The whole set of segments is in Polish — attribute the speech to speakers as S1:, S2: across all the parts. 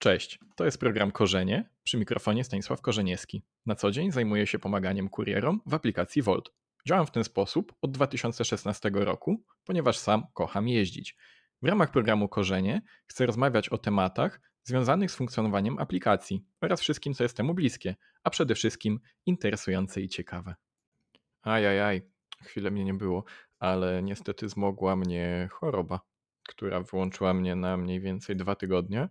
S1: Cześć, to jest program Korzenie. Przy mikrofonie Stanisław Korzeniewski. Na co dzień zajmuję się pomaganiem kurierom w aplikacji Volt. Działam w ten sposób od 2016 roku, ponieważ sam kocham jeździć. W ramach programu Korzenie chcę rozmawiać o tematach związanych z funkcjonowaniem aplikacji oraz wszystkim, co jest temu bliskie, a przede wszystkim interesujące i ciekawe. Ajajaj, chwilę mnie nie było, ale niestety zmogła mnie choroba, która wyłączyła mnie na mniej więcej dwa tygodnie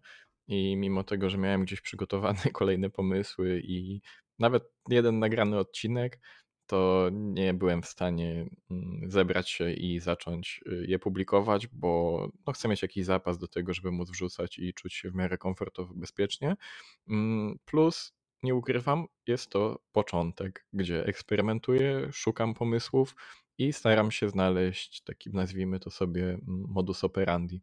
S1: i mimo tego, że miałem gdzieś przygotowane kolejne pomysły i nawet jeden nagrany odcinek, to nie byłem w stanie mm, zebrać się i zacząć y, je publikować, bo no, chcę mieć jakiś zapas do tego, żeby móc wrzucać i czuć się w miarę komfortowo, bezpiecznie. Mm, plus, nie ukrywam, jest to początek, gdzie eksperymentuję, szukam pomysłów i staram się znaleźć taki, nazwijmy to sobie, modus operandi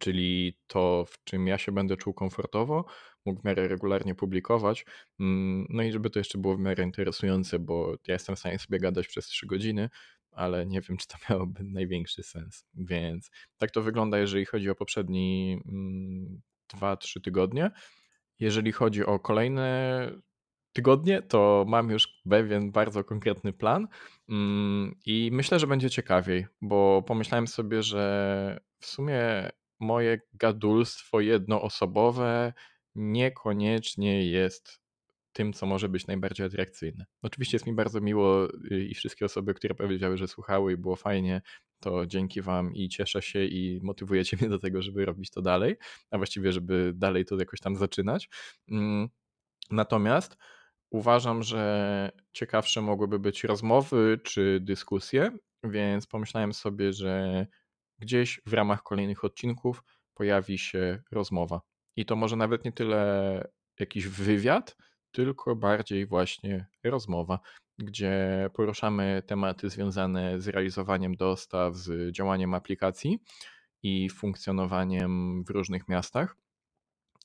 S1: czyli to, w czym ja się będę czuł komfortowo, mógł w miarę regularnie publikować. Mm, no i żeby to jeszcze było w miarę interesujące, bo ja jestem w stanie sobie gadać przez 3 godziny, ale nie wiem, czy to miałoby największy sens. Więc tak to wygląda, jeżeli chodzi o poprzedni 2-3 mm, tygodnie. Jeżeli chodzi o kolejne tygodnie, to mam już pewien bardzo konkretny plan mm, i myślę, że będzie ciekawiej, bo pomyślałem sobie, że w sumie moje gadulstwo jednoosobowe niekoniecznie jest tym, co może być najbardziej atrakcyjne. Oczywiście jest mi bardzo miło y, i wszystkie osoby, które powiedziały, że słuchały i było fajnie, to dzięki Wam i cieszę się i motywujecie mnie do tego, żeby robić to dalej, a właściwie, żeby dalej to jakoś tam zaczynać. Mm, natomiast uważam, że ciekawsze mogłyby być rozmowy czy dyskusje, więc pomyślałem sobie, że gdzieś w ramach kolejnych odcinków pojawi się rozmowa. I to może nawet nie tyle jakiś wywiad, tylko bardziej właśnie rozmowa, gdzie poruszamy tematy związane z realizowaniem dostaw, z działaniem aplikacji i funkcjonowaniem w różnych miastach,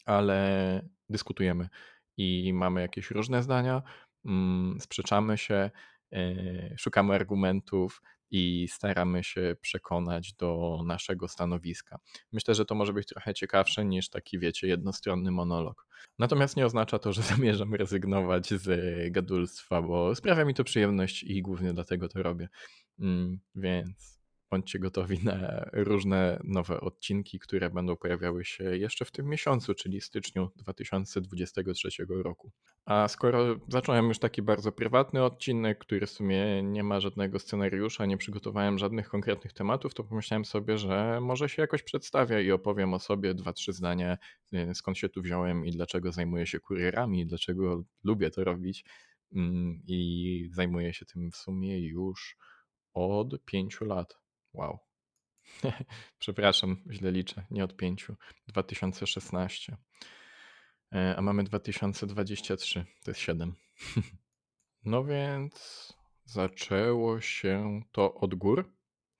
S1: ale dyskutujemy i mamy jakieś różne zdania, mm, sprzeczamy się, e, szukamy argumentów, i staramy się przekonać do naszego stanowiska. Myślę, że to może być trochę ciekawsze niż taki, wiecie, jednostronny monolog. Natomiast nie oznacza to, że zamierzam rezygnować z gadulstwa, bo sprawia mi to przyjemność i głównie dlatego to robię. Mm, więc bądźcie gotowi na różne nowe odcinki, które będą pojawiały się jeszcze w tym miesiącu, czyli styczniu 2023 roku. A skoro zacząłem już taki bardzo prywatny odcinek, który w sumie nie ma żadnego scenariusza, nie przygotowałem żadnych konkretnych tematów, to pomyślałem sobie, że może się jakoś przedstawię i opowiem o sobie dwa, trzy zdania, y, skąd się tu wziąłem i dlaczego zajmuję się kurierami, dlaczego lubię to robić mm, i zajmuję się tym w sumie już od pięciu lat. Wow. Przepraszam, źle liczę. Nie od pięciu. 2016. E, a mamy 2023. To jest 7. No więc zaczęło się to od gór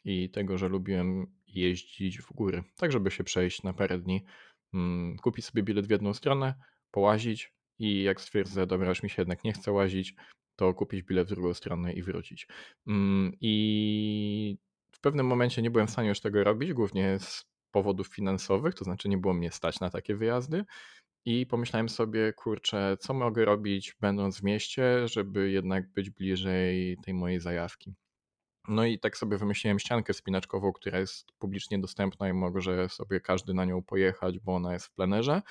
S1: i tego, że lubiłem jeździć w góry, tak żeby się przejść na parę dni, mm, kupić sobie bilet w jedną stronę, połazić i jak stwierdzę, dobra, już mi się jednak nie chce łazić, to kupić bilet w drugą stronę i wrócić. Mm, I w pewnym momencie nie byłem w stanie już tego robić, głównie z powodów finansowych, to znaczy nie było mnie stać na takie wyjazdy. I pomyślałem sobie, kurczę, co mogę robić, będąc w mieście, żeby jednak być bliżej tej mojej zajawki. No i tak sobie wymyśliłem ściankę spinaczkową, która jest publicznie dostępna i może sobie każdy na nią pojechać, bo ona jest w plenerze.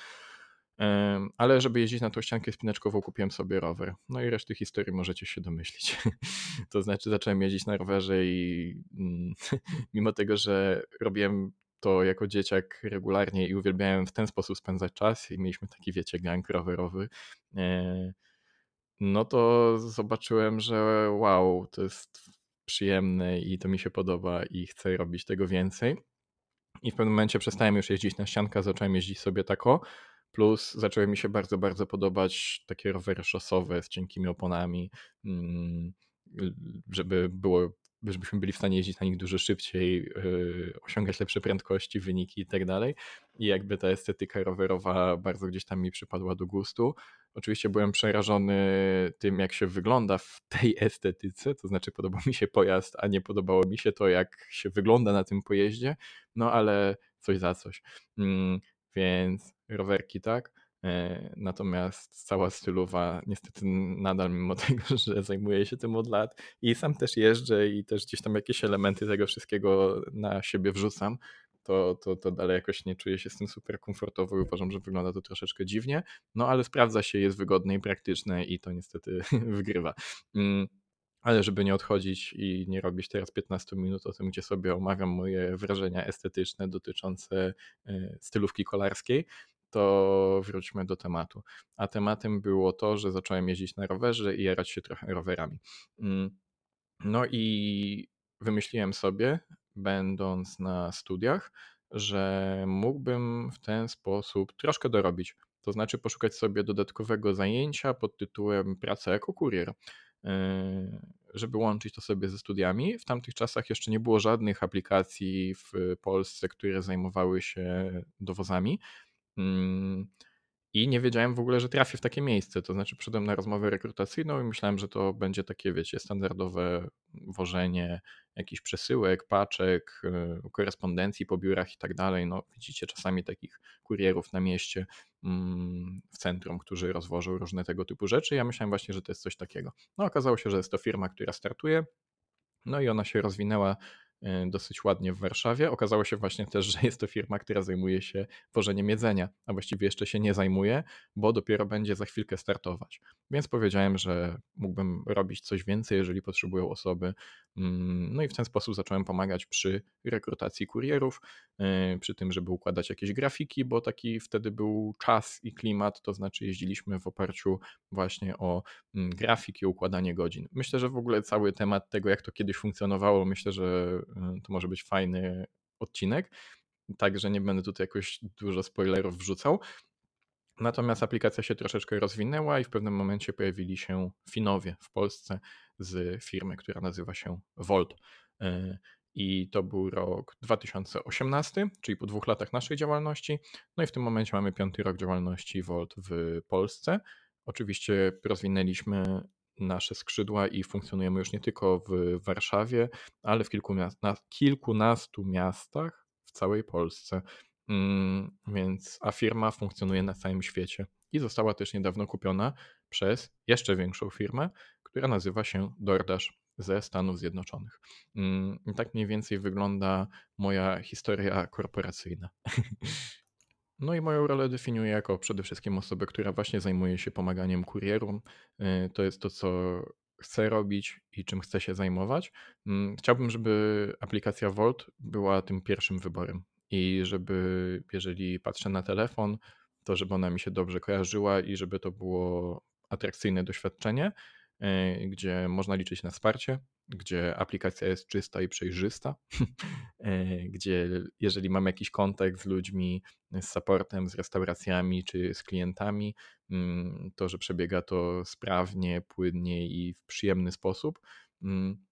S1: Ale żeby jeździć na tą ściankę spinaczkową, kupiłem sobie rower. No i reszty historii możecie się domyślić. To znaczy, zacząłem jeździć na rowerze i mm, mimo tego, że robiłem to jako dzieciak regularnie i uwielbiałem w ten sposób spędzać czas i mieliśmy taki, wiecie, gang rowerowy, e, no to zobaczyłem, że wow, to jest przyjemne i to mi się podoba i chcę robić tego więcej. I w pewnym momencie przestałem już jeździć na ściankę, zacząłem jeździć sobie tako, Plus zaczęły mi się bardzo, bardzo podobać takie rowery szosowe z cienkimi oponami, mm, żeby było, żebyśmy byli w stanie jeździć na nich dużo szybciej, yy, osiągać lepsze prędkości, wyniki i tak dalej. I jakby ta estetyka rowerowa bardzo gdzieś tam mi przypadła do gustu. Oczywiście byłem przerażony tym, jak się wygląda w tej estetyce, to znaczy podobał mi się pojazd, a nie podobało mi się to, jak się wygląda na tym pojeździe, no ale coś za coś. Mm, więc rowerki, tak? E, natomiast cała stylowa, niestety nadal mimo tego, że zajmuję się tym od lat i sam też jeżdżę i też gdzieś tam jakieś elementy tego wszystkiego na siebie wrzucam, to, to, to dalej jakoś nie czuję się z tym super komfortowo i uważam, że wygląda to troszeczkę dziwnie, no ale sprawdza się, jest wygodne i praktyczne i to niestety wygrywa. Mm, ale żeby nie odchodzić i nie robić teraz 15 minut o tym, gdzie sobie omawiam moje wrażenia estetyczne dotyczące e, stylówki kolarskiej, to wróćmy do tematu. A tematem było to, że zacząłem jeździć na rowerze i jarać się trochę rowerami. Mm, no i wymyśliłem sobie, będąc na studiach, że mógłbym w ten sposób troszkę dorobić. To znaczy poszukać sobie dodatkowego zajęcia pod tytułem praca jako kurier. Yy, żeby łączyć to sobie ze studiami. W tamtych czasach jeszcze nie było żadnych aplikacji w Polsce, które zajmowały się dowozami. Mm, I nie wiedziałem w ogóle, że trafię w takie miejsce. To znaczy, przyszedłem na rozmowę rekrutacyjną i myślałem, że to będzie takie, wiecie, standardowe wożenie jakichś przesyłek, paczek, y, korespondencji po biurach i tak dalej. No, widzicie czasami takich kurierów na mieście mm, w centrum, którzy rozwożą różne tego typu rzeczy. Ja myślałem właśnie, że to jest coś takiego. No, okazało się, że jest to firma, która startuje. No i ona się rozwinęła dosyć ładnie w Warszawie. Okazało się właśnie też, że jest to firma, która zajmuje się wożeniem jedzenia, a właściwie jeszcze się nie zajmuje, bo dopiero będzie za chwilkę startować. Więc powiedziałem, że mógłbym robić coś więcej, jeżeli potrzebują osoby. Mm, no i w ten sposób zacząłem pomagać przy rekrutacji kurierów, y, przy tym, żeby układać jakieś grafiki, bo taki wtedy był czas i klimat, to znaczy jeździliśmy w oparciu właśnie o mm, grafiki, układanie godzin. Myślę, że w ogóle cały temat tego, jak to kiedyś funkcjonowało, myślę, że Y, to może być fajny odcinek. Także nie będę tutaj jakoś dużo spoilerów wrzucał. Natomiast aplikacja się troszeczkę rozwinęła i w pewnym momencie pojawili się Finowie w Polsce z firmy, która nazywa się Volt. Y, I to był rok 2018, czyli po dwóch latach naszej działalności. No i w tym momencie mamy piąty rok działalności Volt w Polsce. Oczywiście rozwinęliśmy nasze skrzydła i funkcjonujemy już nie tylko w Warszawie, ale w kilku miast, na kilkunastu miastach w całej Polsce. Mm, więc, a firma funkcjonuje na całym świecie i została też niedawno kupiona przez jeszcze większą firmę, która nazywa się DoorDash ze Stanów Zjednoczonych. Mm, I tak mniej więcej wygląda moja historia korporacyjna. No i moją rolę definiuję jako przede wszystkim osobę, która właśnie zajmuje się pomaganiem kurierom. Y, to jest to, co chcę robić i czym chcę się zajmować. Mm, chciałbym, żeby aplikacja Volt była tym pierwszym wyborem i żeby, jeżeli patrzę na telefon, to żeby ona mi się dobrze kojarzyła i żeby to było atrakcyjne doświadczenie, y, gdzie można liczyć na wsparcie, gdzie aplikacja jest czysta i przejrzysta, e, gdzie jeżeli mam jakiś kontakt z ludźmi, z supportem, z restauracjami czy z klientami, mm, to że przebiega to sprawnie, płynnie i w przyjemny sposób. Mm,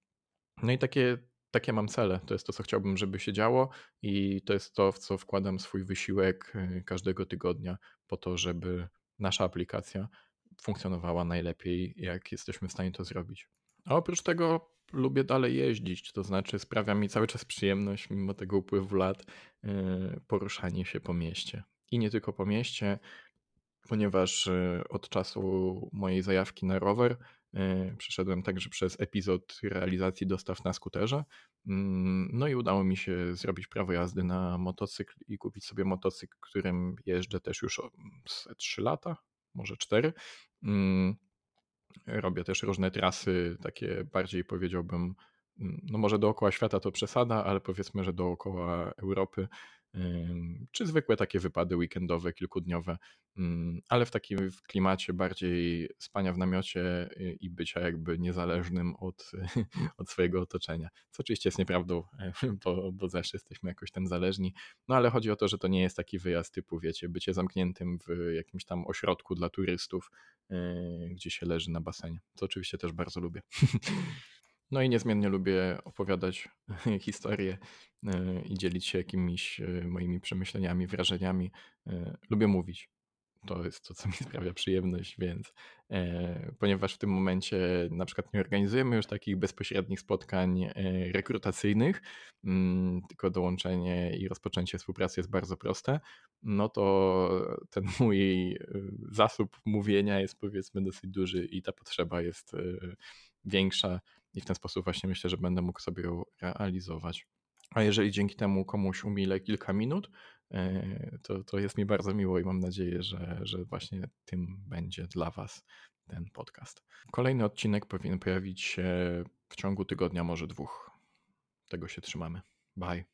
S1: no i takie, takie mam cele. To jest to, co chciałbym, żeby się działo, i to jest to, w co wkładam swój wysiłek e, każdego tygodnia, po to, żeby nasza aplikacja funkcjonowała najlepiej, jak jesteśmy w stanie to zrobić. A oprócz tego lubię dalej jeździć, to znaczy sprawia mi cały czas przyjemność, mimo tego upływu lat, y, poruszanie się po mieście. I nie tylko po mieście, ponieważ y, od czasu mojej zajawki na rower y, przeszedłem także przez epizod realizacji dostaw na skuterze. Mm, no i udało mi się zrobić prawo jazdy na motocykl i kupić sobie motocykl, którym jeżdżę też już 3 lata, może 4. Robię też różne trasy, takie bardziej powiedziałbym, mm, no może dookoła świata to przesada, ale powiedzmy, że dookoła Europy czy zwykłe takie wypady weekendowe, kilkudniowe, ale w takim klimacie bardziej spania w namiocie y, i bycia jakby niezależnym od, od swojego otoczenia. Co oczywiście jest nieprawdą, bo, bo zawsze jesteśmy jakoś tam zależni, no ale chodzi o to, że to nie jest taki wyjazd typu, wiecie, bycie zamkniętym w jakimś tam ośrodku dla turystów, y, gdzie się leży na basenie, co oczywiście też bardzo lubię. No i niezmiennie lubię opowiadać historie e, i dzielić się jakimiś e, moimi przemyśleniami, wrażeniami. E, lubię mówić. to jest to, co mi sprawia przyjemność, więc ponieważ w tym momencie na przykład nie organizujemy już takich bezpośrednich spotkań rekrutacyjnych, mm, tylko dołączenie i rozpoczęcie współpracy jest bardzo proste, no to ten mój zasób mówienia jest powiedzmy dosyć duży i ta potrzeba jest większa i w ten sposób właśnie myślę, że będę mógł sobie ją realizować. A jeżeli dzięki temu komuś umilę kilka minut, e, to, to jest mi bardzo miło i mam nadzieję, że, że właśnie tym będzie dla Was ten podcast. Kolejny odcinek powinien pojawić się w ciągu tygodnia, może dwóch. Tego się trzymamy. Bye.